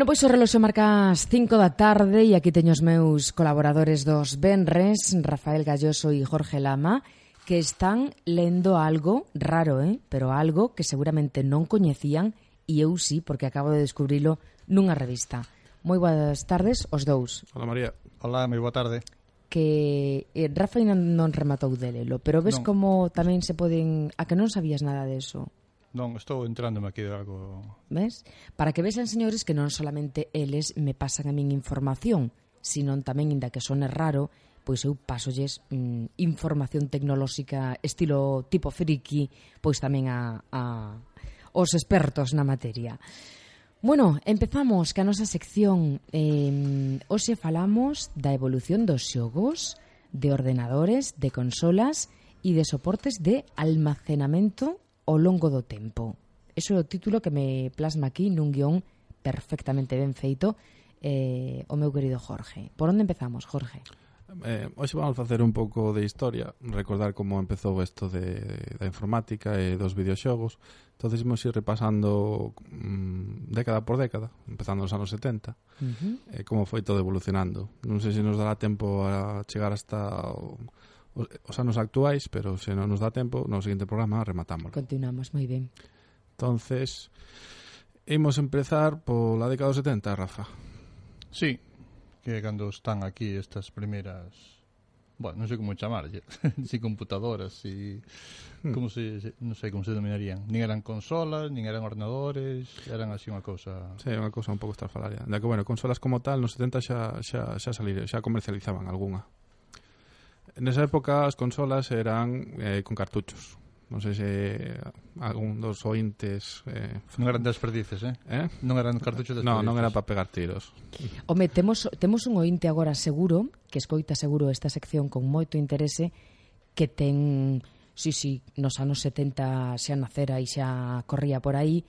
Bueno, pois o reloxo marca as 5 da tarde e aquí teño os meus colaboradores dos Benres, Rafael Galloso e Jorge Lama, que están lendo algo raro, eh? pero algo que seguramente non coñecían e eu sí, porque acabo de descubrilo nunha revista. Moi boas tardes os dous. Hola María. Hola, moi boa tarde. Que eh, Rafa non, non rematou de lelo, pero ves non. como tamén se poden... A que non sabías nada deso? Non, estou entrándome aquí de algo... Ves? Para que vexan, señores, que non solamente eles me pasan a min información, senón tamén, inda que sone raro, pois eu pasolles mm, información tecnolóxica estilo tipo friki, pois tamén a, a os expertos na materia. Bueno, empezamos que a nosa sección eh, hoxe falamos da evolución dos xogos, de ordenadores, de consolas e de soportes de almacenamento ao longo do tempo. Eso é o título que me plasma aquí nun guión perfectamente ben feito eh, o meu querido Jorge. Por onde empezamos, Jorge? Eh, hoxe vamos facer un pouco de historia, recordar como empezou isto de, da informática e dos videoxogos. Entonces imos ir repasando mm, década por década, empezando nos anos 70, uh -huh. eh, como foi todo evolucionando. Non sei se nos dará tempo a chegar hasta o os, os anos actuais, pero se non nos dá tempo, no seguinte programa rematámoslo. Continuamos, moi ben. Entonces, imos empezar pola década dos 70, Rafa. Sí, que cando están aquí estas primeiras bueno, non sei como chamarlle, si computadoras, si hmm. como se non sei como se denominarían, nin eran consolas, nin eran ordenadores, eran así unha cousa. Sí, unha cousa un pouco estrafalaria. Da que bueno, consolas como tal nos 70 xa xa xa salir, xa comercializaban algunha. Nesa época as consolas eran eh, con cartuchos. Non sei se eh, algún dos ointes... Eh, non eran desperdices, eh? eh? Non eran cartuchos desperdices. Non, non era para pegar tiros. Home, temos, temos un ointe agora seguro, que escoita seguro esta sección con moito interese, que ten, sí, sí, nos anos 70 xa nacera e xa corría por aí,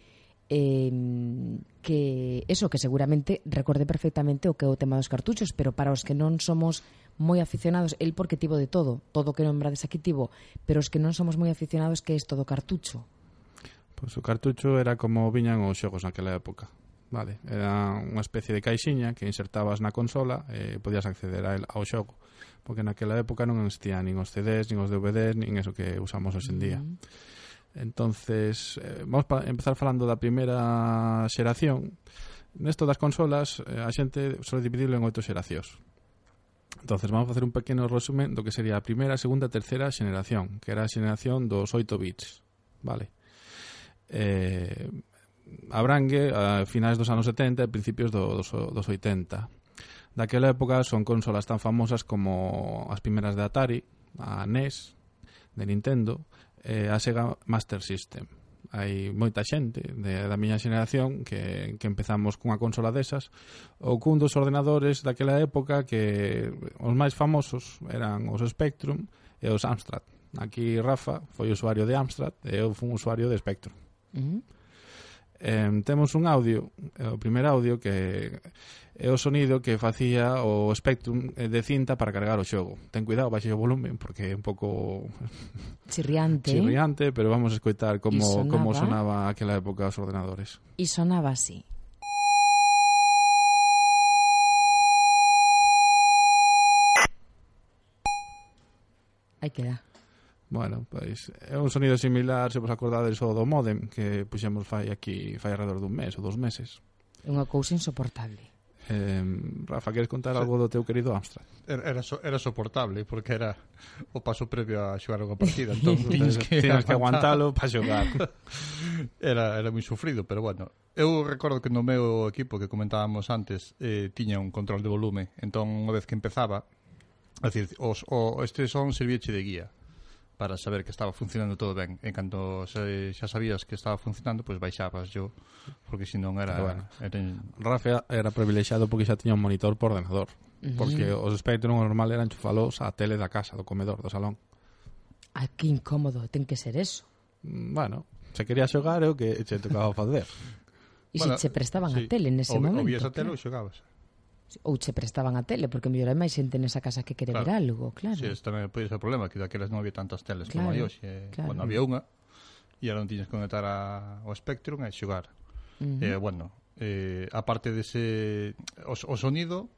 eh, que eso que seguramente recorde perfectamente o que é o tema dos cartuchos, pero para os que non somos moi aficionados, el porque tivo de todo, todo que nombrades aquí tivo, pero os que non somos moi aficionados que é todo cartucho. Pois o cartucho era como viñan os xogos naquela época. Vale, era unha especie de caixiña que insertabas na consola e podías acceder a el, ao xogo porque naquela época non existían nin os CDs, nin os DVDs, nin eso que usamos hoxe en día. Mm-hmm. Entonces, eh, vamos a empezar falando da primeira xeración. Nesto das consolas, eh, a xente suele dividirlo en oito xeracións. Entonces vamos a facer un pequeno resumen do que sería a primeira, segunda e terceira xeneración, que era a xeneración dos 8 bits, vale? Eh, abrangue a finais dos anos 70 e principios do, dos, dos 80. Daquela época son consolas tan famosas como as primeiras de Atari, a NES, de Nintendo, eh, a Sega Master System hai moita xente de, da miña xeración que, que empezamos cunha consola desas ou cun dos ordenadores daquela época que os máis famosos eran os Spectrum e os Amstrad. Aquí Rafa foi usuario de Amstrad e eu fui un usuario de Spectrum. Uh -huh eh, temos un audio, eh, o primeiro audio que é o sonido que facía o Spectrum eh, de cinta para cargar o xogo. Ten cuidado, baixe o volumen porque é un pouco chirriante. Eh? chirriante, pero vamos a escoitar como sonaba... como sonaba aquela época os ordenadores. E sonaba así. Aí queda. Bueno, pois é un sonido similar, se vos acordades, ao do modem que puxemos fai aquí fai alrededor dun mes ou dos meses. É unha cousa insoportable. Eh, Rafa, queres contar algo do teu querido Amstrad? Era, era, so, era soportable porque era o paso previo a xogar unha partida entón tens que, tens que aguantalo para xogar era, era moi sufrido pero bueno eu recordo que no meu equipo que comentábamos antes eh, tiña un control de volume entón unha vez que empezaba a decir, os, o, este son servíeche de guía para saber que estaba funcionando todo ben. En canto se, xa sabías que estaba funcionando, pois pues baixabas yo, porque senón era... Pero bueno, era... Rafa era privilexiado porque xa tiña un monitor por ordenador, porque os Spectrum normal eran chufalos á tele da casa, do comedor, do salón. Ah, que incómodo, ten que ser eso. Mm, bueno, se quería xogar é o que che tocaba facer. E bueno, se che prestaban sí. a tele nese o, momento. O vías a tele ou xogabas ou che prestaban a tele, porque mellor hai máis xente nesa casa que quere claro. ver algo, claro. Si, sí, pois, ese tamén ser o problema, que daquelas non había tantas teles claro, como hai hoxe. Eh, claro. Bueno, había unha, e ahora non tiñes que conectar a, ao Spectrum e xogar. Uh -huh. eh, bueno, eh, aparte dese... O, o sonido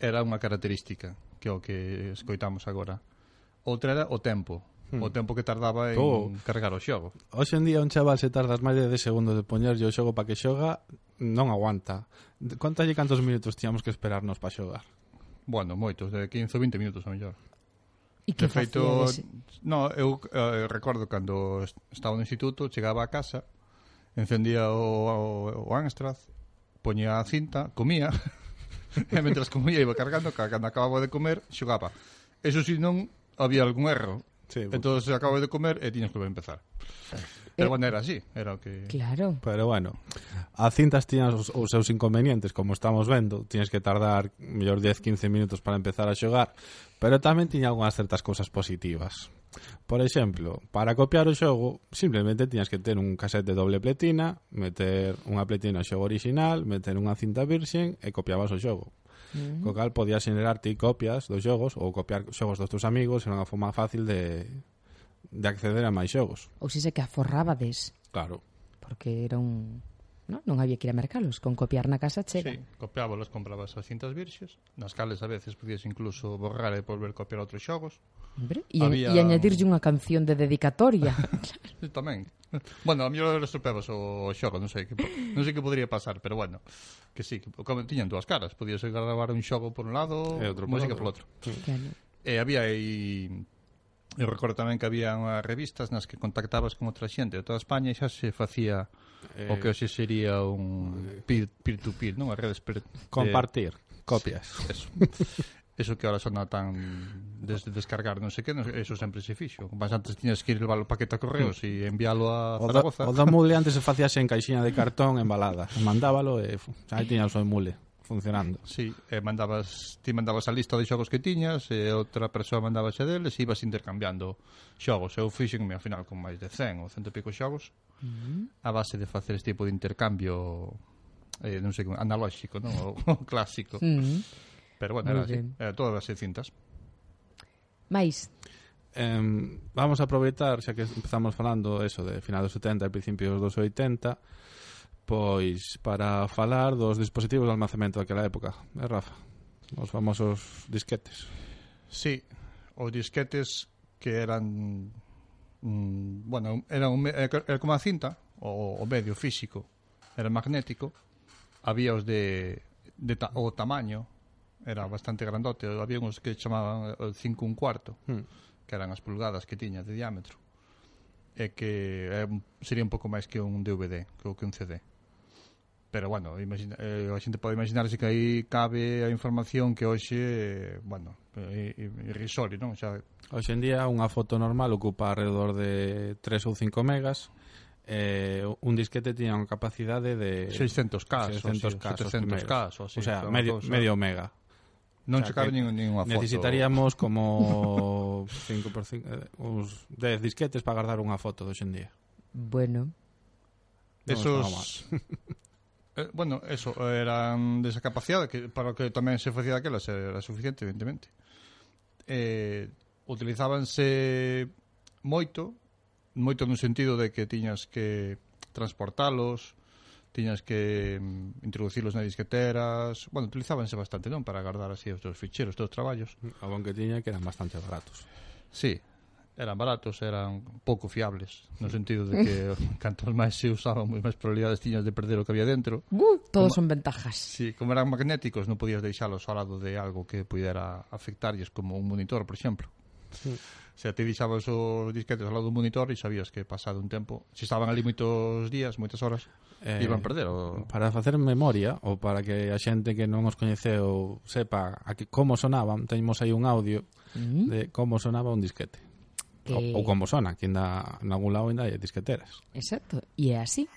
era unha característica que é o que escoitamos agora. Outra era o tempo, hmm. o tempo que tardaba en oh. cargar o xogo. Hoxe en día un chaval se tardas máis de 10 segundos de poñerlle o xogo para que xoga non aguanta. Contalle cantos minutos tiñamos que esperarnos para xogar. Bueno, moitos, de 15 ou 20 minutos a mellor. E que de feito, no, eu eh, recordo cando estaba no instituto, chegaba a casa, encendía o, o, o Amstrad, poñía a cinta, comía, e mentras comía iba cargando, cando acababa de comer, xogaba. Eso si non había algún erro. Sí, bueno. Entón, acabo de comer e tiñas que volver a empezar. Eh. Pero eh, era así, era o que... Claro. Pero bueno, a cintas tiñan os, os seus inconvenientes, como estamos vendo, tiñes que tardar mellor 10-15 minutos para empezar a xogar, pero tamén tiña algunhas certas cousas positivas. Por exemplo, para copiar o xogo simplemente tiñas que ter un casete de doble pletina, meter unha pletina ao xogo original, meter unha cinta virxen e copiabas o xogo. Mm. Co cal podías generar ti copias dos xogos ou copiar xogos dos teus amigos, era unha forma fácil de de acceder a máis xogos. Ou se que aforrábades. Claro. Porque era un... No? Non había que ir a mercalos, con copiar na casa chega. Sí, copiábolos, comprabas as cintas virxes, nas cales a veces podías incluso borrar e volver a copiar outros xogos. Hombre, e, había... e añadirlle unha canción de dedicatoria. sí, tamén. Bueno, a mellor estropeabas o xogo, non sei que non sei que podría pasar, pero bueno, que sí, que, como tiñan dúas caras, podías gravar un xogo por un lado, e outro música outro. Por outro. Sí. Claro. E había aí Eu recordo tamén que había unhas revistas nas que contactabas con outra xente de toda España e xa se facía eh, o que eh, hoxe sería un eh, peer-to-peer, non? As redes per, Compartir eh, copias. Eso. eso que ahora sona tan desde descargar, non sei que, non, eso sempre se fixo. Mas antes tiñas que ir levar o paquete a correos hmm. e enviálo a o Zaragoza. Da, o da mule antes se facíase en caixinha de cartón embalada. Mandábalo e aí tiña o seu mule funcionando. Sí, eh, mandabas, ti mandabas a lista de xogos que tiñas e outra persoa mandaba xa deles e ibas intercambiando xogos. Eu fixenme ao final con máis de 100 ou cento e pico xogos uh -huh. a base de facer este tipo de intercambio eh, non sei, analóxico, non? O, o clásico. Uh -huh. Pero bueno, era así. Era todas as cintas. Mais, eh, vamos a aproveitar, xa que empezamos falando eso de final dos 70 e principios dos 80, Pois para falar dos dispositivos de almacenamento daquela época, é Rafa, os famosos disquetes. Sí, os disquetes que eran mm, bueno, era un era como a cinta, o, o medio físico era magnético, había os de, de ta, o tamaño era bastante grandote, había uns que chamaban o 5 un cuarto, hmm. que eran as pulgadas que tiña de diámetro e que é, sería un pouco máis que un DVD, creo que un CD. Pero, bueno, imagina, eh, a xente pode imaginarse que aí cabe a información que hoxe, eh, bueno, é irrisorio, non? Xa... Hoxe en día unha foto normal ocupa alrededor de 3 ou 5 megas, eh, un disquete tiña unha capacidade de 600k, 600k, 700k, o, o sea, medio, cosa. medio mega. Non o sea, cabe nin, unha foto. Necesitaríamos como 5 por 5, eh, uns 10 disquetes para guardar unha foto de día. Bueno. Esos no, Eh, bueno, eso, eran desacapacidade, que para o que tamén se facía daquela era suficiente, evidentemente. Eh, utilizábanse moito, moito no sentido de que tiñas que transportalos, tiñas que mm, introducilos nas disqueteras bueno, utilizábanse bastante, non? para guardar así os teus ficheros, os teus traballos Aunque que tiña que eran bastante baratos Sí, eran baratos, eran pouco fiables, no sentido de que cantos máis se usaban, moi máis probabilidades tiñas de perder o que había dentro. Uh, todos como, son ventajas. Sí, como eran magnéticos, non podías deixalos ao lado de algo que pudera afectarlles, como un monitor, por exemplo. Sí. Se te deixabas os disquetes ao lado do monitor e sabías que pasado un tempo, se estaban ali moitos días, moitas horas, eh, iban perder o... Para facer memoria, ou para que a xente que non os coñeceu sepa a que como sonaban, teñemos aí un audio mm de como sonaba un disquete que... Ou, ou como sona, que ainda, en algún lado ainda hai disqueteras. Exacto, e é así.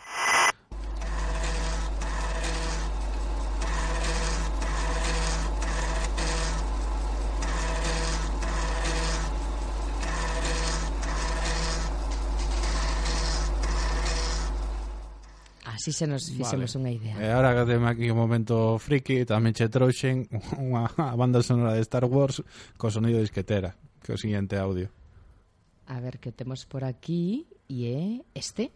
así se nos fixemos vale. unha idea. E agora que temos aquí un momento friki, tamén che trouxen unha banda sonora de Star Wars co sonido de disquetera, que é o siguiente audio. A ver qué tenemos por aquí. Y eh, este.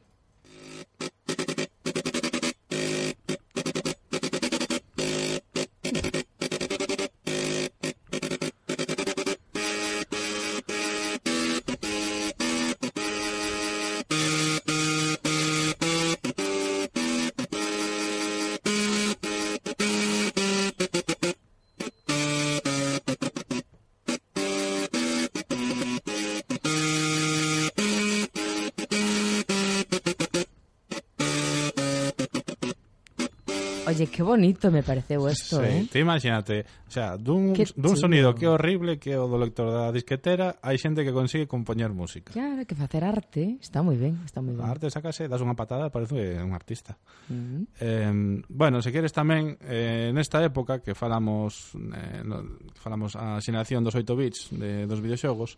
Oye, qué bonito me pareceu isto, sí, eh? Te imagínate, o sea, dun, dun sonido que horrible que o do lector da disquetera, hai xente que consigue compoñer música. Claro, que facer arte está moi ben, está moi ben. A arte sacase, das unha patada, parece un eh, artista. Mm. Uh -huh. eh, bueno, se queres tamén, eh, nesta época que falamos, eh, no, falamos a xeración dos 8 bits de, dos videoxogos,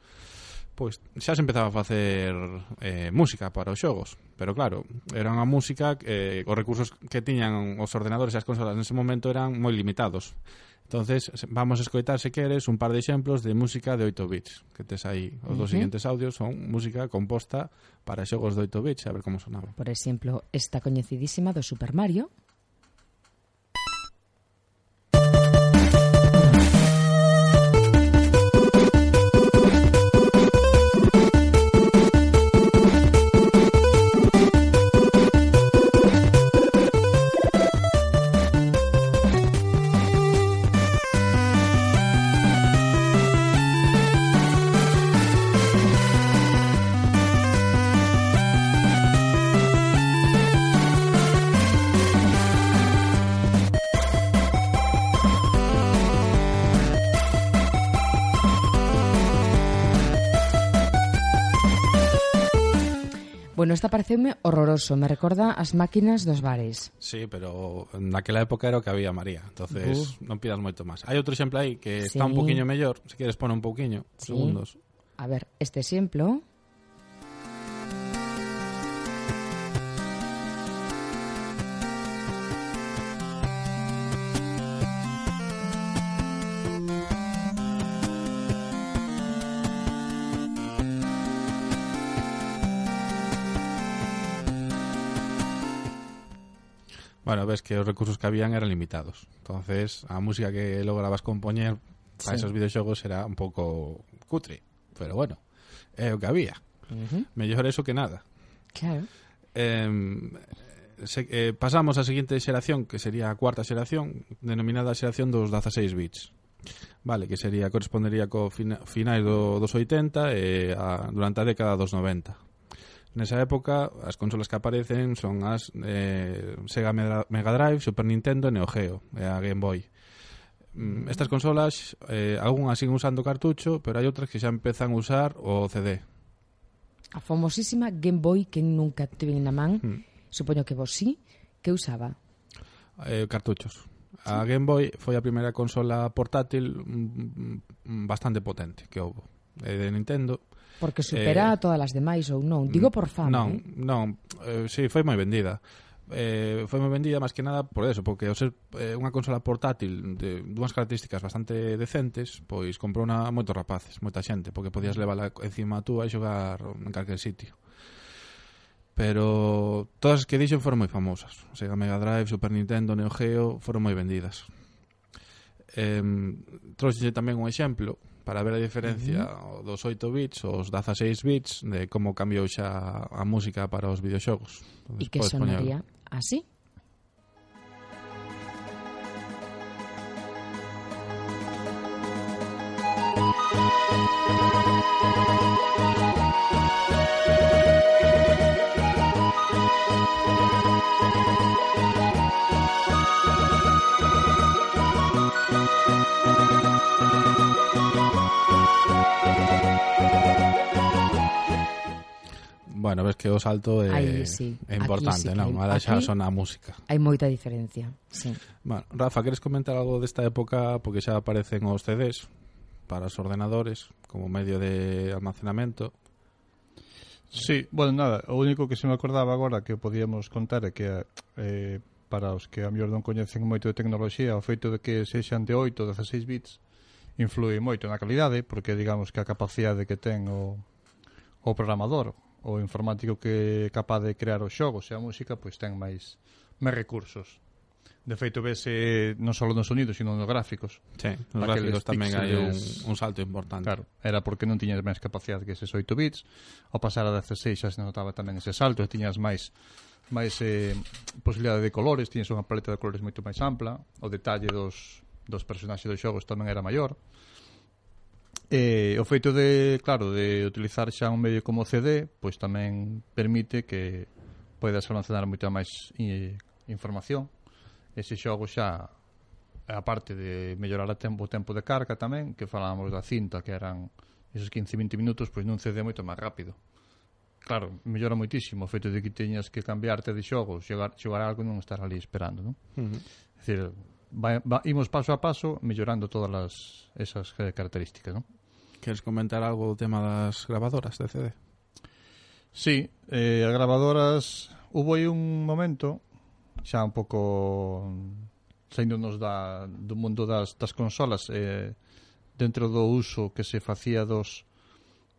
pois xa se empezaba a facer eh, música para os xogos pero claro, era unha música eh, os recursos que tiñan os ordenadores e as consolas nese momento eran moi limitados. Entonces vamos a escoitar se queres un par de exemplos de música de 8 bits que tes aí. Os dos uh -huh. siguientes audios son música composta para xogos de 8 bits a ver como sonaba. Por exemplo, esta coñecidísima do Super Mario esta pareceume horroroso, me recorda as máquinas dos bares. Sí, pero naquela época era o que había, María. Entonces, uh. non pidas moito máis. Hai outro exemplo aí que sí. está un poquinho mellor, se queres pon un pouquiño, sí. segundos. A ver, este exemplo Bueno, ves que os recursos que habían eran limitados. Entonces, a música que lograbas compoñer para sí. esos videoxogos era un pouco cutre. Pero bueno, é o que había. Uh -huh. Mellor eso que nada. Claro. Eh, se, eh, pasamos á seguinte xeración, que sería a cuarta xeración, denominada xeración dos 16 bits. Vale, que sería correspondería co fina, finais do, dos 80 e a, durante a década dos 90. Nesa época, as consolas que aparecen son as eh, Sega Mega Drive, Super Nintendo e Neo Geo, e a Game Boy. Mm, estas consolas, eh, algunhas siguen usando cartucho, pero hai outras que xa empezan a usar o CD. A famosísima Game Boy que nunca tive na man, mm. supoño que vos sí, que usaba? Eh, cartuchos. A Game Boy foi a primeira consola portátil mm, mm, bastante potente que houve. É de Nintendo, Porque supera eh, a todas as demais ou non? Digo por fama. Non, eh? non, eh, si, sí, foi moi vendida. Eh, foi moi vendida máis que nada por eso, porque ao ser eh, unha consola portátil de dúas características bastante decentes, pois comprou na moitos rapaces, moita xente, porque podías mm. levala encima túa e xogar en calquer sitio pero todas as que dixen foron moi famosas. O Sega Mega Drive, Super Nintendo, Neo Geo foron moi vendidas. Eh, Trouxe tamén un exemplo para ver a diferencia uh -huh. dos 8 bits os 16 bits de como cambiou xa a música para os videoxogos. E que sonaría poñer... así? Thank you. Bueno, ves que o salto é, Aí, sí. é importante, sí non? A xa son a música. Hai moita diferencia, sí. Bueno, Rafa, queres comentar algo desta época? Porque xa aparecen os CDs para os ordenadores como medio de almacenamento. Sí, bueno, nada, o único que se me acordaba agora que podíamos contar é que eh, para os que a mellor non coñecen moito de tecnoloxía, o feito de que sexan de 8 ou 16 bits influi moito na calidade, porque digamos que a capacidade que ten o, o programador o informático que é capaz de crear os xogos e a música pois ten máis máis recursos. De feito vese eh, non só nos sonidos, sino nos gráficos. Sí, nos Aqueles gráficos tamén hai un, un salto importante. Claro, era porque non tiñas máis capacidade que eses 8 bits, ao pasar a 16 xa se notaba tamén ese salto, tiñas máis máis eh, posibilidade de colores, tiñas unha paleta de colores moito máis ampla, o detalle dos, dos personaxes dos xogos tamén era maior. E o feito de, claro, de utilizar xa un medio como o CD, pois tamén permite que podes almacenar moita máis eh, información. Ese xogo xa a parte de mellorar a tempo, o tempo de carga tamén, que falábamos da cinta, que eran esos 15-20 minutos, pois nun CD moito máis rápido. Claro, mellora moitísimo o feito de que teñas que cambiarte de xogo, xogar, xogar algo non estar ali esperando, non? Uh -huh. É dicir, vai, va, imos paso a paso mellorando todas as, esas características, non? Queres comentar algo do tema das gravadoras de CD? Sí, eh, as gravadoras hubo aí un momento xa un pouco saíndonos da, do mundo das, das consolas eh, dentro do uso que se facía dos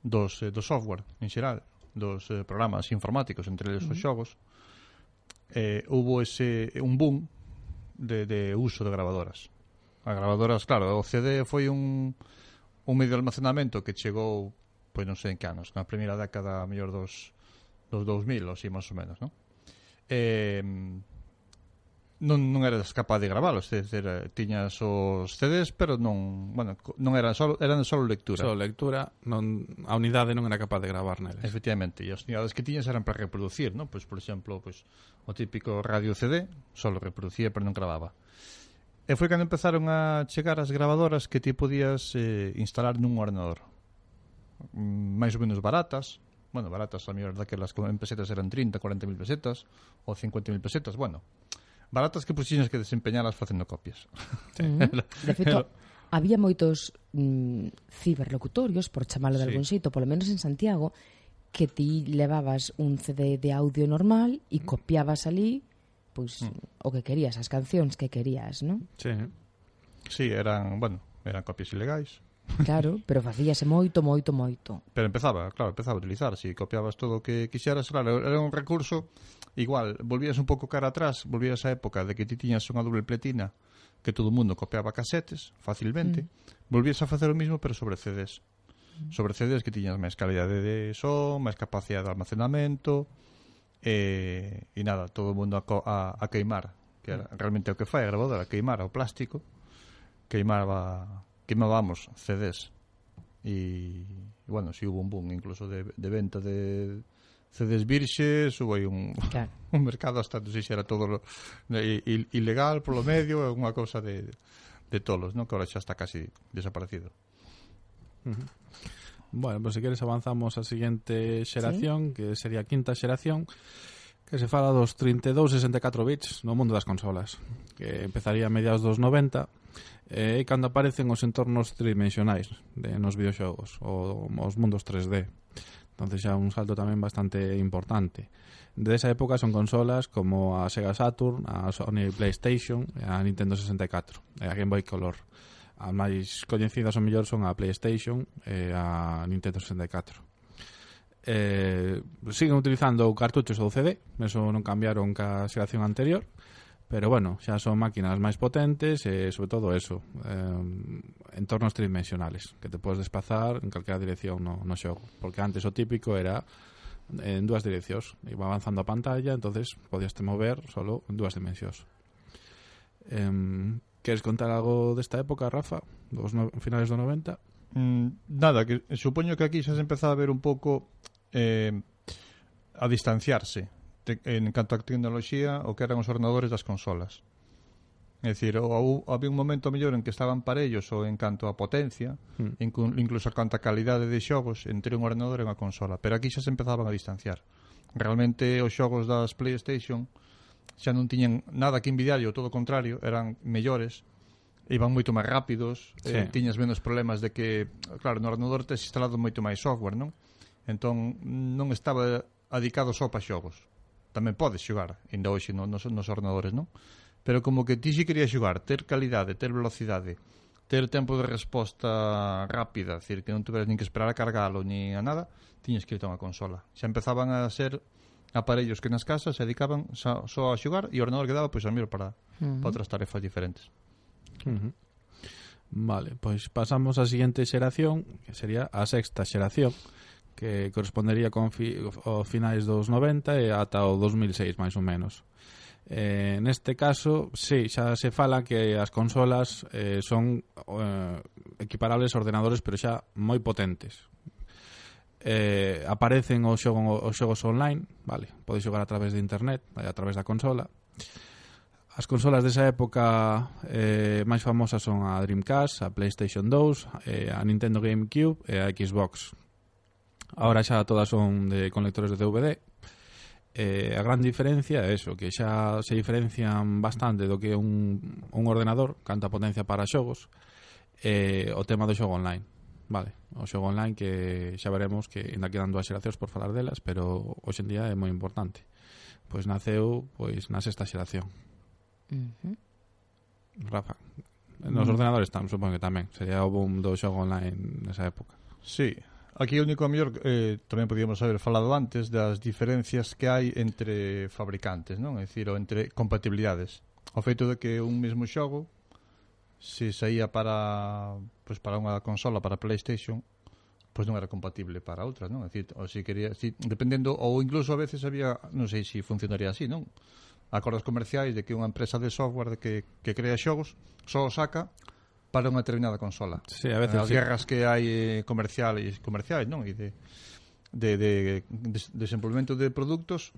dos, eh, do software en xeral dos eh, programas informáticos entre eles uh -huh. os xogos eh, hubo ese un boom de, de uso de gravadoras as gravadoras, claro, o CD foi un un medio de almacenamento que chegou, pois non sei en que anos, na primeira década, mellor dos, dos 2000, ou si, máis ou menos, non? Eh, non, non eras capaz de gravalos, é dicir, tiñas os CDs, pero non, bueno, non eran só, eran só lectura. Só lectura, non, a unidade non era capaz de gravar neles. Efectivamente, e as unidades que tiñas eran para reproducir, non? Pois, por exemplo, pois, o típico radio CD só reproducía, pero non gravaba. E foi cando empezaron a chegar as gravadoras que ti podías eh, instalar nun ordenador. Mm, Mais ou menos baratas. Bueno, baratas a mellor daquelas que en pesetas eran 30, 40 mil pesetas ou 50 mil pesetas. Bueno, baratas que puxiñas que desempeñalas facendo copias. Sí. Mm -hmm. De feito, había moitos mm, ciberlocutorios, por chamalo de sí. algún xeito, polo menos en Santiago, que ti levabas un CD de audio normal e mm. copiabas ali pois mm. o que querías, as cancións que querías, non? Sí. Sí, eran, bueno, eran copias ilegais. Claro, pero facíase moito, moito, moito. Pero empezaba, claro, empezaba a utilizar, si copiabas todo o que quixeras, claro, era un recurso igual, volvías un pouco cara atrás, volvías á época de que ti tiñas unha doble pletina que todo o mundo copiaba casetes facilmente, mm. volvías a facer o mismo pero sobre CDs. Mm. Sobre CDs que tiñas máis calidade de son, máis capacidade de almacenamento, Eh, e, e nada, todo o mundo a, a, a queimar que era mm. realmente o que fai a grabadora queimar o plástico queimaba queimábamos CDs e, e bueno, si hubo un boom incluso de, de venta de CDs virxes hubo aí un, claro. un mercado hasta non sei se era todo i, ilegal polo medio é unha cousa de, de tolos, non? que ahora xa está casi desaparecido uh -huh. Bueno, pues, se queres avanzamos a seguinte xeración, ¿Sí? que sería a quinta xeración, que se fala dos 32 64 bits no mundo das consolas, que empezaría a mediados dos 90 e eh, cando aparecen os entornos tridimensionais de, nos videoxogos, ou os mundos 3D. Entonces xa un salto tamén bastante importante. De esa época son consolas como a Sega Saturn, a Sony PlayStation, a Nintendo 64, a Game Boy Color As máis coñecidas ou mellor son a PlayStation e a Nintendo 64 eh, siguen utilizando cartuchos ou CD, eso non cambiaron ca xeración anterior, pero bueno, xa son máquinas máis potentes e sobre todo eso, eh, entornos tridimensionales, que te podes desplazar en calquera dirección no, no xogo, porque antes o típico era en dúas direccións, iba avanzando a pantalla, entonces podías te mover solo en dúas dimensións. Eh, Queres contar algo desta época, Rafa? Dos no, finales do 90? Mm, nada, que supoño que aquí xa se empezaba a ver un pouco eh, a distanciarse te, en canto a tecnoloxía o que eran os ordenadores das consolas. É dicir, o, había un momento mellor en que estaban parellos ou en canto a potencia, mm. incluso a canto a calidade de xogos entre un ordenador e unha consola, pero aquí xa se empezaban a distanciar. Realmente os xogos das PlayStation xa non tiñan nada que envidiar, ou todo o contrario, eran mellores, iban moito máis rápidos, eh, sí. eh, tiñas menos problemas de que, claro, no ordenador tes instalado moito máis software, non? Entón, non estaba adicado só para xogos. Tamén podes xogar, ainda hoxe no, nos, nos ordenadores, non? Pero como que ti si querías xogar, ter calidade, ter velocidade, ter tempo de resposta rápida, decir, que non tuveras nin que esperar a cargalo, nin a nada, tiñes que ir a unha consola. Xa empezaban a ser aparellos que nas casas se dedicaban só, só a xogar e o ordenador quedaba pois a para, uh -huh. para outras tarefas diferentes. Uh -huh. Vale, pois pasamos á seguinte xeración, que sería a sexta xeración, que correspondería con fi o finais dos 90 e ata o 2006, máis ou menos. Eh, neste caso, sí, xa se fala que as consolas eh, son eh, equiparables a ordenadores, pero xa moi potentes eh, aparecen os xogos, os xogos online, vale, podes xogar a través de internet, eh, a través da consola. As consolas desa época eh, máis famosas son a Dreamcast, a PlayStation 2, eh, a Nintendo GameCube e a Xbox. Ahora xa todas son de conectores de DVD. Eh, a gran diferencia é eso, que xa se diferencian bastante do que un, un ordenador, canta potencia para xogos, eh, o tema do xogo online Vale, o xogo online que xa veremos que ainda quedan dúas xeracións por falar delas, pero hoxe en día é moi importante. Pois naceu pois na sexta xeración. Uh -huh. Rafa, nos uh -huh. ordenadores tam, supongo que tamén, sería o boom do xogo online nesa época. Sí, aquí o único a mellor eh, tamén podíamos haber falado antes das diferencias que hai entre fabricantes, non? É dicir, ou entre compatibilidades. O feito de que un mesmo xogo se saía para pues para unha consola, para PlayStation, pois non era compatible para outras, non? É dicir, ou se quería, si, dependendo ou incluso a veces había, non sei se si funcionaría así, non? Acordos comerciais de que unha empresa de software de que que crea xogos só saca para unha determinada consola. Sí, a veces as sí. guerras que hai eh, comerciais, comerciais, non? E de de de, de desenvolvemento de produtos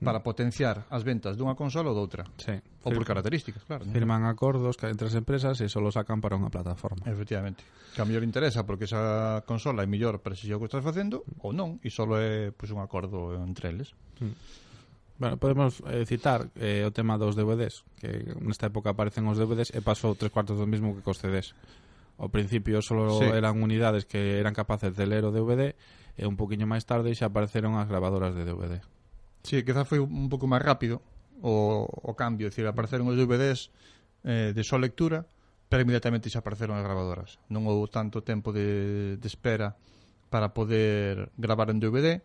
Mm. para potenciar as ventas dunha consola ou doutra. Sí. Ou por características, claro. Firman ¿no? acordos entre as empresas e só sacan para unha plataforma. Efectivamente. Que a mellor interesa porque esa consola é mellor para ese xogo que estás facendo mm. ou non, e só é pois, un acordo entre eles. Mm. Bueno, podemos eh, citar eh, o tema dos DVDs, que nesta época aparecen os DVDs e pasou tres cuartos do mesmo que cos CDs. Ao principio só sí. eran unidades que eran capaces de ler o DVD e un poquinho máis tarde xa apareceron as gravadoras de DVD. Sí, quizás foi un pouco máis rápido o, o cambio, dicir, apareceron os DVDs eh, de só lectura, pero inmediatamente xa apareceron as gravadoras. Non houve tanto tempo de, de espera para poder gravar en DVD,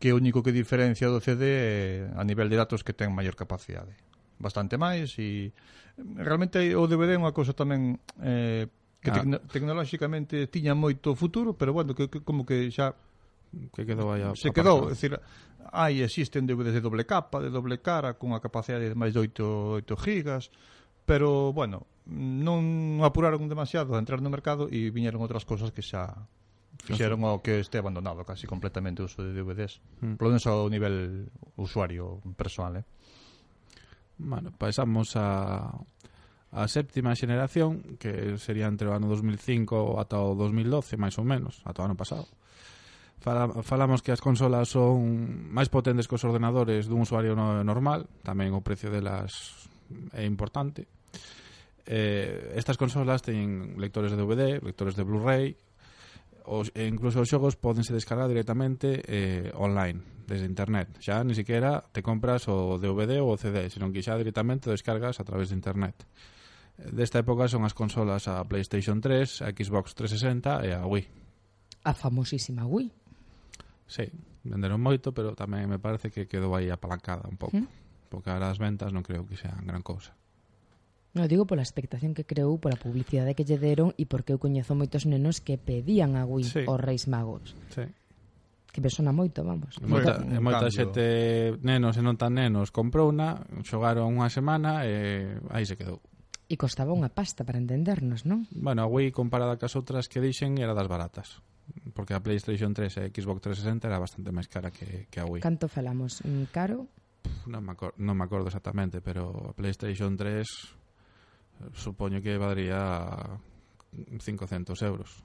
que o único que diferencia do CD a nivel de datos que ten maior capacidade. Bastante máis e realmente o DVD é unha cousa tamén eh, que ah. tecno tecnolóxicamente tiña moito futuro, pero bueno, que, que como que xa que quedou aí a, Se quedou, é dicir, hai existen DVDs de doble capa, de doble cara, cunha capacidade de máis de 8, 8 gigas, pero, bueno, non apuraron demasiado a entrar no mercado e viñeron outras cousas que xa fixeron o que este abandonado casi completamente o uso de DVDs, mm. polo menos ao nivel usuario personal, eh. Bueno, pasamos a a séptima xeración, que sería entre o ano 2005 ata o 2012, máis ou menos, ata o ano pasado. Fala, falamos que as consolas son máis potentes que os ordenadores dun usuario normal, tamén o precio delas é importante. Eh, estas consolas teñen lectores de DVD, lectores de Blu-ray, os, e incluso os xogos podense descargar directamente eh, online, desde internet. Xa ni siquiera te compras o DVD ou o CD, senón que xa directamente o descargas a través de internet. Desta época son as consolas a PlayStation 3, a Xbox 360 e a Wii. A famosísima Wii. Sí, venderon moito, pero tamén me parece que quedou aí apalancada un pouco. ¿Mm? Porque ahora as ventas non creo que sean gran cousa. No, digo pola expectación que creou, pola publicidade que lle deron e porque eu coñezo moitos nenos que pedían a Wii sí. os Reis Magos. Sí. Que me sona moito, vamos. E moita, moita, moita xente nenos e non tan nenos comprou unha, xogaron unha semana e aí se quedou. E costaba unha pasta para entendernos, non? Bueno, a Wii comparada cas outras que dixen era das baratas porque a PlayStation 3 e a Xbox 360 era bastante máis cara que, que a Wii. Canto falamos? Mm, caro? Non me, acordo, non me acordo exactamente, pero a PlayStation 3 supoño que valdría 500 euros.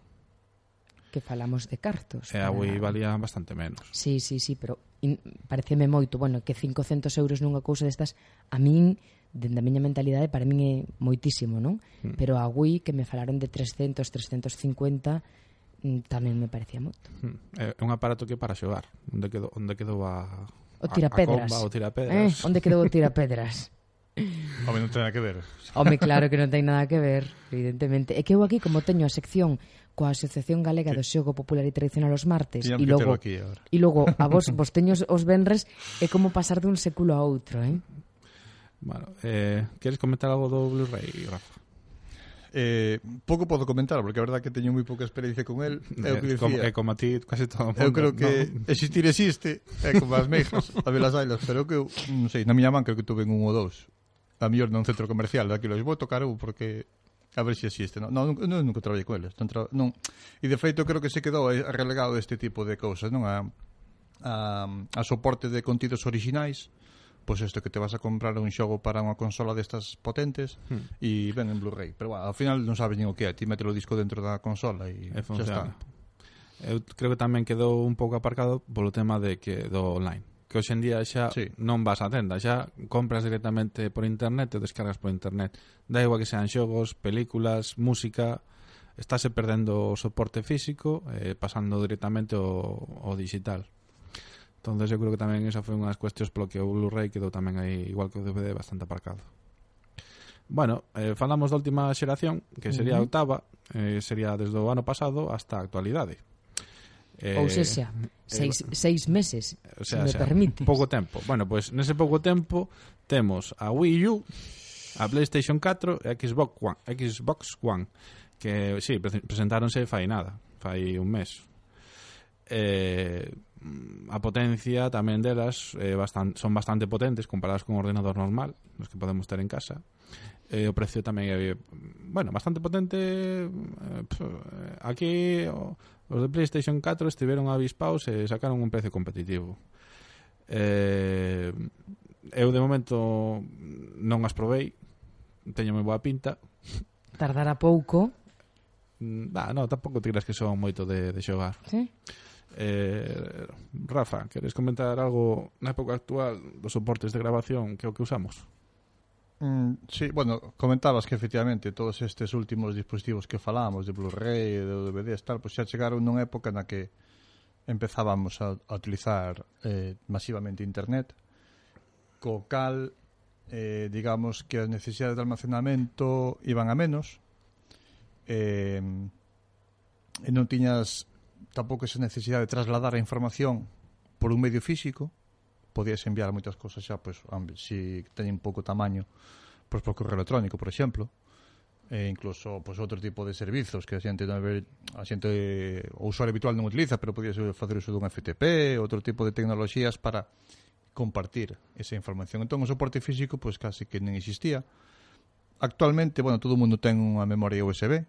Que falamos de cartos. E a Wii valía bastante menos. Sí, sí, sí, pero in, pareceme moito, bueno, que 500 euros nunha cousa destas a min dende a miña mentalidade para min é moitísimo, non? Mm. Pero a Wii que me falaron de 300, 350 Mm, tamén me parecía moito. Hmm. É un aparato que para xogar, onde quedou, onde quedou a, o tirapedras. A, a comba, o tirapedras. Eh, onde quedou o tirapedras? Home, non ten nada que ver. Home, claro que non ten nada que ver, evidentemente. É que eu aquí, como teño a sección coa Asociación Galega sí. do Xogo Popular e Tradicional os martes e logo, aquí ahora. e logo a vos, vos teños os venres é como pasar dun século a outro, eh? Bueno, eh, queres comentar algo do Blu-ray, Rafa? Eh, pouco podo comentar, porque a verdad que teño moi pouca experiencia con el. É o que eh, dicía. Como, é como a ti, casi todo o mundo. Eu creo que no. existir existe, é como as meijas, a ver as ailas, pero que eu, non sei, na miña man creo que tuve un ou dous. A mellor non centro comercial, daquilo les vou tocar eu porque a ver se si existe. Non, non, non, nunca traballei con eles. Non, tra... non. E de feito creo que se quedou relegado este tipo de cousas, non? A, a, a soporte de contidos orixinais, pois isto que te vas a comprar un xogo para unha consola destas potentes hmm. e ven en Blu-ray. Pero bueno, ao final non sabes nin o que é, ti mete o disco dentro da consola e, e xa está. Eu creo que tamén quedou un pouco aparcado polo tema de que do online que hoxe en día xa sí. non vas á tenda, xa compras directamente por internet e descargas por internet. Da igual que sean xogos, películas, música, estáse perdendo o soporte físico eh, pasando directamente ao, ao digital entonces eu creo que tamén esa foi unha das cuestións polo que o Blu-ray quedou tamén aí igual que o DVD bastante aparcado Bueno, eh, falamos da última xeración que sería uh -huh. a octava eh, sería desde o ano pasado hasta a actualidade Eh, Ou sexa, eh, seis, eh, seis meses, o sea, se me o sea, permites. Pouco tempo. Bueno, pois pues, nese pouco tempo temos a Wii U, a PlayStation 4 e a Xbox One, Xbox One que, sí, presentáronse fai nada, fai un mes. Eh, Mm, a potencia tamén delas eh, bastan, son bastante potentes comparadas con un ordenador normal, os que podemos ter en casa. Eh, o precio tamén é, bueno, bastante potente. Eh, pf, eh, aquí oh, os de PlayStation 4 estiveron avispados e sacaron un precio competitivo. Eh, eu de momento non as provei, teño moi boa pinta. Tardará pouco. Nah, no, tampouco te creas que son moito de, de xogar. Sí? Eh, Rafa, queres comentar algo na época actual dos soportes de grabación que é o que usamos? Mm, sí, bueno, comentabas que efectivamente todos estes últimos dispositivos que falábamos de Blu-ray, de DVDs, tal, pois xa chegaron nunha época na que empezábamos a, a utilizar eh, masivamente internet, co cal eh, digamos que as necesidades de almacenamento iban a menos eh, e non tiñas tampouco esa necesidade de trasladar a información por un medio físico, podías enviar moitas cousas xa, pois, pues, se si teñen pouco tamaño, pois pues, por correo electrónico, por exemplo, e incluso pois, pues, outro tipo de servizos que a xente, non ve, a xente o usuario habitual non utiliza, pero podías facer uso dun FTP, outro tipo de tecnoloxías para compartir esa información. Entón, o soporte físico, pois casi que non existía. Actualmente, bueno, todo o mundo ten unha memoria USB,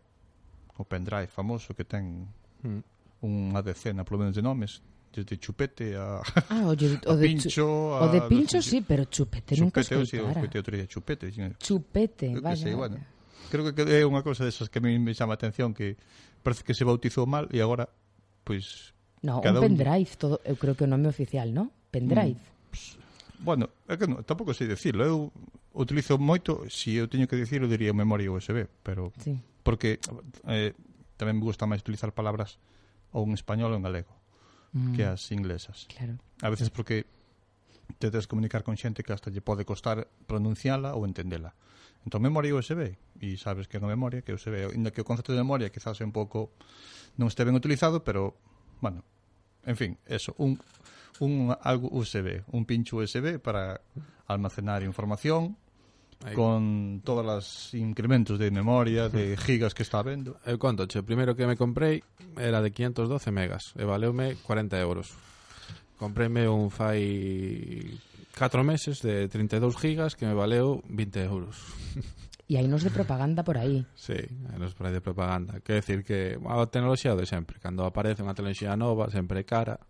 o pendrive famoso que ten mm unha decena, polo menos, de nomes desde chupete a, ah, o, o a de pincho a, o de pincho no, sí, pero chupete, chupete nunca escoitara. Chupete, outro día chupete. Chupete, vaya. Sei, bueno, creo que é unha cousa desas que a mí me chama a atención que parece que se bautizou mal e agora pois pues, No, cada un pendrive, un... todo, eu creo que o nome oficial, ¿no? Pendrive. Mm, pues, bueno, é que non, tampouco sei dicirlo. Eu utilizo moito, se si eu teño que dicirlo, diría memoria USB, pero sí. porque eh, tamén me gusta máis utilizar palabras ou en español ou en galego mm. que as inglesas. Claro. A veces porque te tes comunicar con xente que hasta lle pode costar pronunciala ou entendela. Entón, memoria USB, e sabes que é unha memoria que USB, inda que o concepto de memoria quizás é un pouco non este ben utilizado, pero, bueno, en fin, eso, un, un algo USB, un pincho USB para almacenar información, Aí. con todas las incrementos de memoria, de gigas que está vendo. Eu eh, conto, che, o primeiro que me comprei era de 512 megas e valeume 40 euros. Compréme un fai 4 meses de 32 gigas que me valeu 20 euros. E hai nos de propaganda por aí. Sí, hai nos por aí de propaganda. Quer decir que a tecnoloxía de sempre. Cando aparece unha tecnoloxía nova, sempre cara,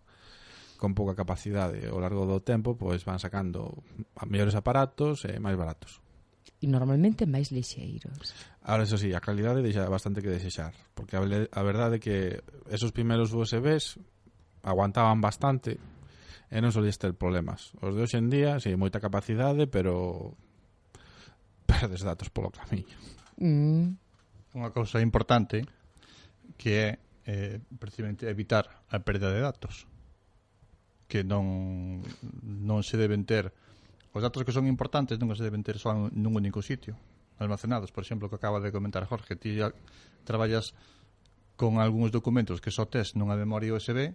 con pouca capacidade ao largo do tempo, pois van sacando mellores aparatos eh, e máis baratos e normalmente máis lixeiros. Ahora, eso sí, a calidade deixa bastante que desexar, porque a, a verdade é que esos primeiros USBs aguantaban bastante e non solías ter problemas. Os de hoxe en día, sí, moita capacidade, pero perdes datos polo camiño. Mm. Unha cousa importante que é eh, precisamente evitar a perda de datos que non non se deben ter Os datos que son importantes non se deben ter só nun único sitio, almacenados, por exemplo, que acaba de comentar Jorge, ti traballas con algúns documentos que só tes nunha memoria USB,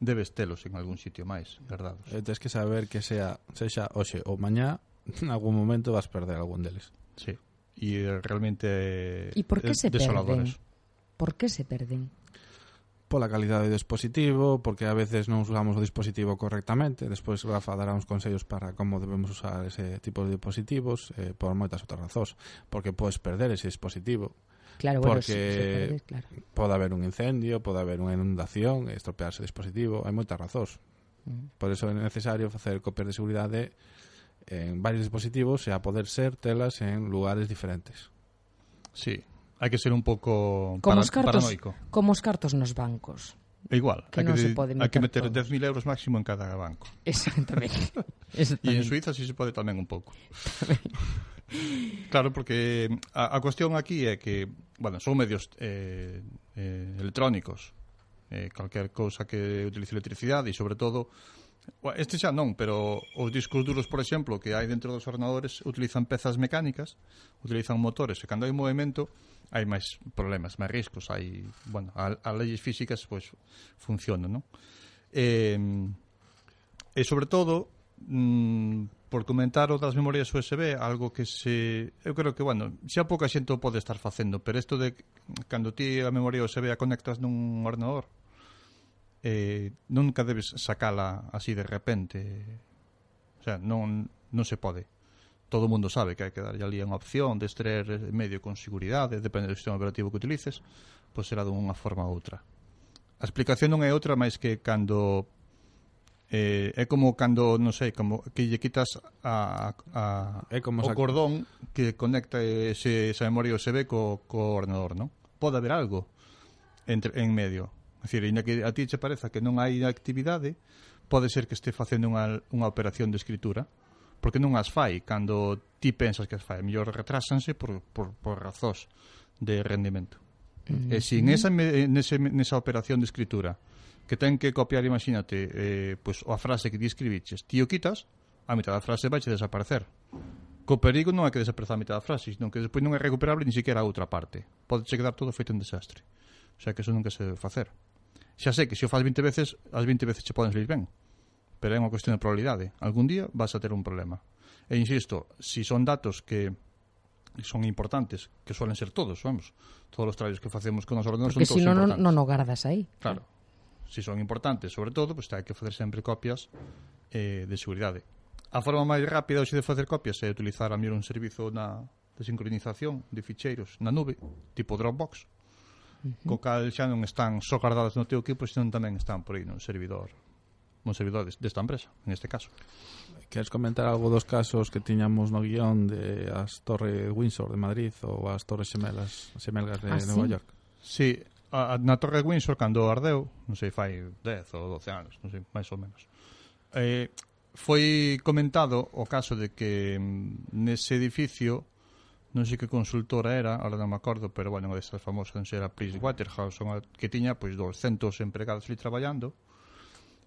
debes telos en algún sitio máis guardados. E tens que saber que sea, sexa hoxe ou mañá, en algún momento vas perder algún deles. Sí. E realmente E por que se perden? Por que se perden? pola calidade do dispositivo, porque a veces non usamos o dispositivo correctamente, despois Rafa dará uns consellos para como debemos usar ese tipo de dispositivos, eh, por moitas outras razóns, porque podes perder ese dispositivo, Claro, porque bueno, se, se claro. pode haber un incendio, pode haber unha inundación, estropearse o dispositivo, hai moitas razóns. Mm. Por eso é necesario facer copias de seguridade en varios dispositivos e a poder ser telas en lugares diferentes. Sí, hai que ser un pouco como para, os cartos, paranoico. Como os cartos nos bancos. É igual, que hai que, se pode hai que meter 10.000 euros máximo en cada banco. Exactamente. E en Suiza si sí se pode tamén un pouco. Claro, porque a, a cuestión aquí é que, bueno, son medios eh, eh, electrónicos, eh, calquer cousa que utilice electricidade e, sobre todo, Este xa non, pero os discos duros, por exemplo, que hai dentro dos ordenadores utilizan pezas mecánicas, utilizan motores, e cando hai movimento hai máis problemas, máis riscos, hai, bueno, as leyes físicas pois pues, funcionan, non? Eh, e sobre todo, mm, por comentar o das memorias USB, algo que se eu creo que, bueno, xa pouca xente o pode estar facendo, pero isto de cando ti a memoria USB a conectas nun ordenador, eh, nunca debes sacala así de repente. O sea, non non se pode todo o mundo sabe que hai que darlle ali unha opción de extraer medio con seguridade, depende do sistema operativo que utilices, pois será dunha forma ou outra. A explicación non é outra máis que cando eh, é como cando, non sei, como que lle quitas a, a, é como o cordón que conecta ese, esa memoria USB co, co ordenador, non? Pode haber algo entre, en medio. É dicir, ainda que a ti che pareza que non hai actividade, pode ser que este facendo unha, unha operación de escritura porque non as fai cando ti pensas que as fai. Mellor retrásanse por, por, por razóns de rendimento. Mm. E sin esa, nese, nesa operación de escritura que ten que copiar, imagínate, eh, pues, a frase que ti escribiches, ti o quitas, a mitad da frase vai desaparecer. Co perigo non é que desapareza a mitad da frase, senón que despois non é recuperable ni siquiera a outra parte. Pode quedar todo feito un desastre. O sea que eso nunca se debe facer. Xa sei que se o faz 20 veces, as 20 veces che poden salir ben pero é unha cuestión de probabilidade. Algún día vas a ter un problema. E insisto, si son datos que son importantes, que suelen ser todos, vamos, todos os traballos que facemos con os ordenadores Porque son todos si no, importantes. non o gardas aí. Claro. Si son importantes, sobre todo, pois pues, hai que facer sempre copias eh, de seguridade. A forma máis rápida hoxe de facer copias é utilizar a mellor un servizo na, de sincronización de ficheiros na nube, tipo Dropbox, uh -huh. co cal xa non están só guardadas no teu equipo, senón tamén están por aí no servidor servidores desta empresa, en este caso. Queres comentar algo dos casos que tiñamos no guión de as Torres Windsor de Madrid ou as Torres Xemelas, Xemelgas de ah, Nova sí? York? Sí, a, na Torre Windsor cando ardeu, non sei, fai 10 ou 12 anos, non sei, máis ou menos. Eh, foi comentado o caso de que mm, nese edificio non sei que consultora era, ahora non me acordo, pero bueno, unha destas famosas non sei, era Price Waterhouse, unha que tiña pois 200 empregados ali traballando,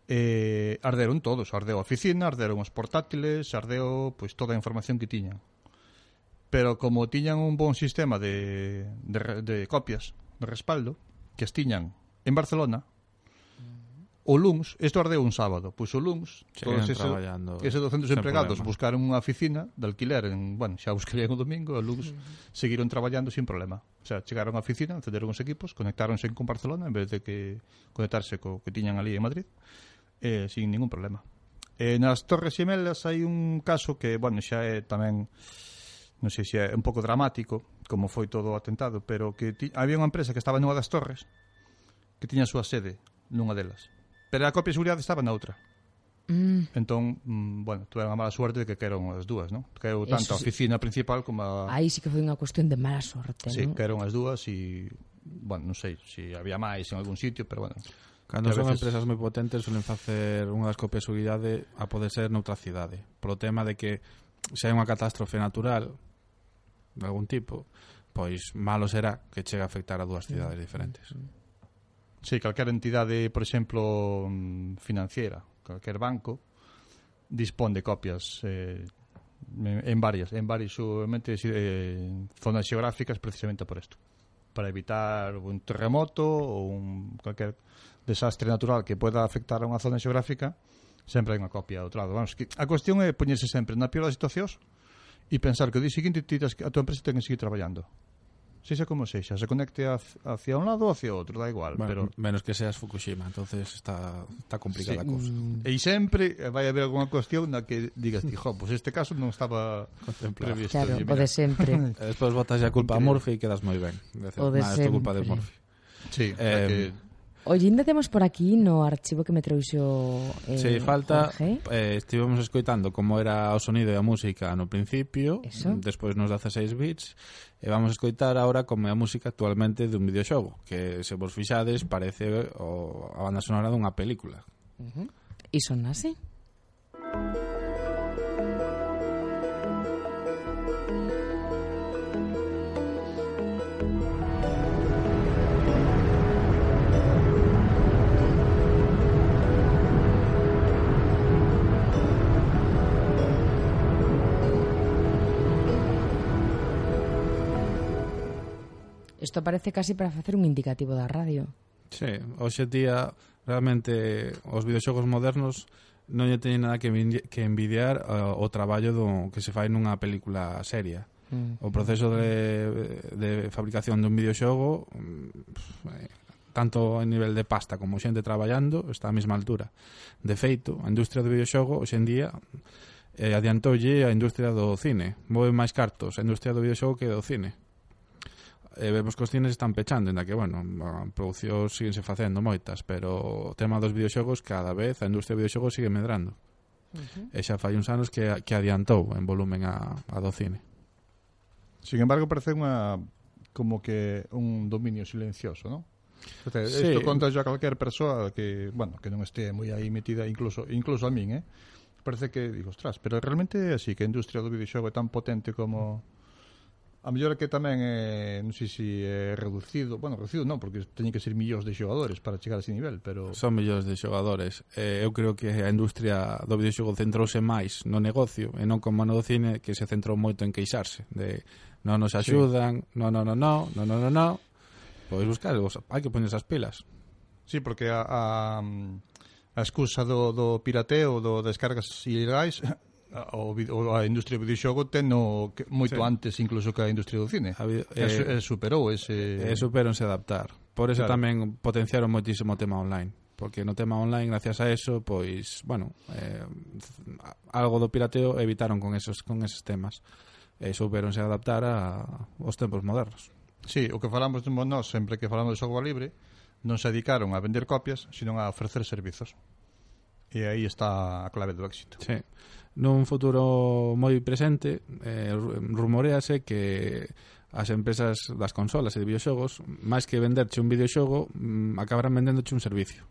eh, arderon todos, ardeu a oficina, arderon os portátiles, ardeu pois, toda a información que tiñan. Pero como tiñan un bon sistema de, de, de copias de respaldo, que as tiñan en Barcelona, o LUMS, isto ardeu un sábado, pois o LUMS, Seguían todos ese, ese 200 empregados problema. buscaron unha oficina de alquiler, en, bueno, xa buscarían o domingo, o LUMS seguiron traballando sin problema. O sea, chegaron á oficina, encenderon os equipos, conectáronse con Barcelona en vez de que conectarse co que tiñan ali en Madrid, eh, sin ningún problema. Eh, nas Torres Gemelas hai un caso que, bueno, xa é tamén non sei se é un pouco dramático como foi todo o atentado, pero que ti, había unha empresa que estaba nunha das torres que tiña a súa sede nunha delas. Pero a copia de seguridade estaba na outra. Mm. Entón, mm, bueno, tuveron a mala suerte de que caeron as dúas, non? Caeu tanto a oficina sí. principal como a... Aí sí que foi unha cuestión de mala sorte, sí, non? Sí, caeron as dúas e, bueno, non sei se si había máis en algún sitio, pero bueno Cando son veces... empresas moi potentes suelen facer unha das copias de seguridade a poder ser noutra cidade. Polo tema de que se hai unha catástrofe natural de algún tipo, pois malo será que chegue a afectar a dúas mm. cidades diferentes. Mm. Sí, calquera entidade, por exemplo, mm, financiera, calquer banco, dispón de copias eh, en varias, en varias seguramente eh, zonas xeográficas precisamente por isto para evitar un terremoto ou un calquer desastre natural que poida afectar a unha zona xeográfica, sempre hai unha copia do outro lado. Vamos, que a cuestión é poñerse sempre na pior das situacións e pensar que o día seguinte tiras a tua empresa ten que seguir traballando. Sexa como sexa, se conecte hacia un lado ou hacia outro, da igual. Bueno, pero... Menos que seas Fukushima, entonces está, está complicada sí. a cousa. Mm. E sempre eh, vai haber alguna cuestión na que digas, ti, jo, pues este caso non estaba previsto. Claro, o de sempre. Despois botas a culpa a Murphy e quedas moi ben. Decir, o de nah, sempre. culpa de Murphy. Sí, eh, que Ollinde temos por aquí no archivo que me trouxo eh, Sí, falta Jorge. eh, estivemos escoitando como era o sonido e a música no principio Eso. despois nos 16 bits e vamos a escoitar agora como é a música actualmente dun videoxogo que se vos fixades parece o, a banda sonora dunha película uh -huh. E son así? isto parece casi para facer un indicativo da radio. Sí, hoxe día realmente os videoxogos modernos non lle teñen nada que, que envidiar uh, o traballo do que se fai nunha película seria. Mm. O proceso de, de fabricación dun videoxogo tanto a nivel de pasta como xente traballando está á mesma altura. De feito, a industria do videoxogo hoxendía eh, adiantoulle a industria do cine. Move máis cartos a industria do videoxogo que do cine e vemos que os cines están pechando, ainda que, bueno, producións se facendo moitas, pero o tema dos videoxogos cada vez a industria de videoxogos sigue medrando. Uh -huh. E xa fai uns anos que, que adiantou en volumen a, a do cine. Sin embargo, parece unha como que un dominio silencioso, non? Isto sí. conta a calquer persoa que, bueno, que non este moi aí metida, incluso incluso a min, eh? Parece que digo, ostras, pero realmente así que a industria do videoxogo é tan potente como A mellor é que tamén é, non sei se é reducido, bueno, reducido non, porque teñen que ser millóns de xogadores para chegar a ese nivel, pero... Son millóns de xogadores. Eh, eu creo que a industria do videoxogo centrouse máis no negocio e non como no cine que se centrou moito en queixarse de non nos axudan, sí. non, non, non, non, non, non, non, non. Pois buscar, hai que poñer esas pilas. Sí, porque a, a, a excusa do, do pirateo, do descargas ilegais o, o a industria do videoxogo teno que, moito sí. antes incluso que a industria do cine. A, eh, e, superou ese... E superonse adaptar. Por eso claro. tamén potenciaron moitísimo o tema online porque no tema online gracias a eso pois, bueno, eh, algo do pirateo evitaron con esos con esos temas e superonse adaptar a, aos tempos modernos. Sí, o que falamos de nós sempre que falamos de software libre non se dedicaron a vender copias, sino a ofrecer servizos. E aí está a clave do éxito. Sí nun futuro moi presente eh, rumorease que as empresas das consolas e de videoxogos máis que venderche un videoxogo mm, acabarán vendéndoche un servicio.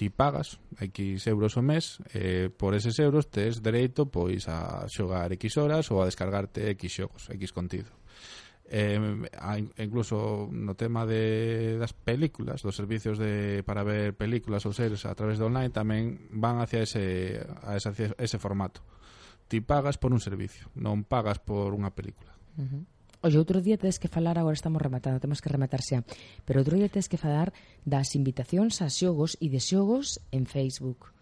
Ti pagas X euros ao mes eh, por eses euros tes dereito pois a xogar X horas ou a descargarte X xogos, X contido eh, incluso no tema de das películas, dos servicios de para ver películas ou series a través de online tamén van hacia ese a ese, hacia ese formato. Ti pagas por un servicio, non pagas por unha película. Uh -huh. Oye, outro día tedes que falar, agora estamos rematando, temos que rematar xa, pero outro día tedes que falar das invitacións a xogos e de xogos en Facebook.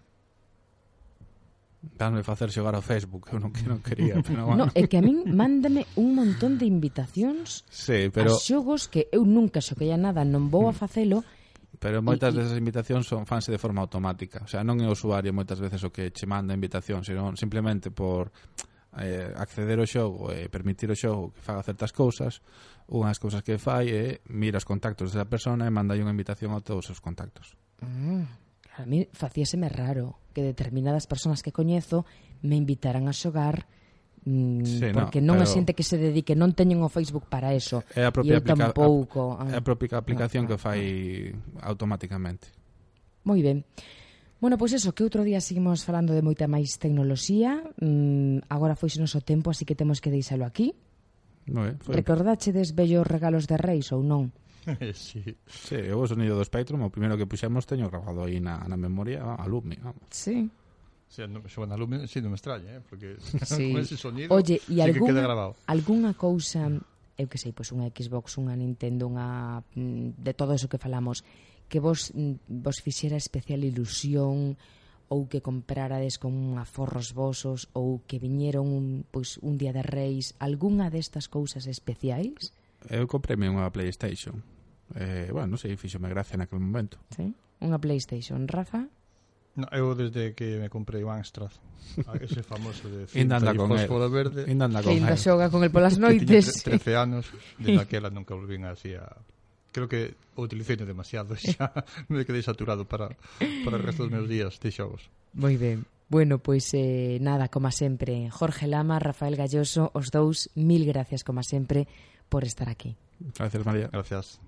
Danme facer xogar ao Facebook, eu non, que non quería, pero bueno. No, é que a min mándame un montón de invitacións sí, pero... a xogos que eu nunca xoquei a nada, non vou a mm. facelo, Pero moitas desas invitacións son fanse de forma automática, o sea, non é o usuario moitas veces o que che manda a invitación, Sino simplemente por eh, acceder ao xogo e eh, permitir ao xogo que faga certas cousas, unhas cousas que fai é eh, mira os contactos desa persona e manda unha invitación a todos os seus contactos. Mm a mí facíaseme raro que determinadas persoas que coñezo me invitaran a xogar Mm, sí, porque no, non a xente que se dedique non teñen o Facebook para eso é a propia, aplica tampouco, a, é a propia aplicación ah, que fai ah, automáticamente. Moi ben. Bueno, pois pues eso, que outro día seguimos falando de moita máis tecnoloxía mm, agora foise noso tempo, así que temos que deixalo aquí. Moi ben, Recordachedes desbellos regalos de reis ou non? sí. sí, eu o sonido do Spectrum O primeiro que puxemos teño grabado aí na, na memoria A Lumni, vamos Sí Sí, no, bueno, a Lumni sí, non me extraña, eh? porque sí. con ese sonido Oye, e sí algún, que queda grabado. Alguna cousa, eu que sei, pois pues unha Xbox, unha Nintendo, unha mm, de todo eso que falamos, que vos mm, vos fixera especial ilusión, ou que comprarades con aforros vosos ou que viñeron un, pois, un día de reis algunha destas cousas especiais? eu comprei unha Playstation. Eh, bueno, non sei, fixome gracia naquele momento. Sí? Unha Playstation. Rafa? No, eu desde que me comprei o Amstrad ah, Ese famoso de cinta anda con fósforo verde Inda anda con Que ainda xoga con el polas noites Que 13 anos Desde aquela nunca volvín así a Creo que o utilicei demasiado xa Me quedei saturado para, para o resto dos meus días de xogos Moi ben Bueno, pois eh, nada, como sempre Jorge Lama, Rafael Galloso Os dous, mil gracias como sempre por estar aquí. Gracias, María. Gracias.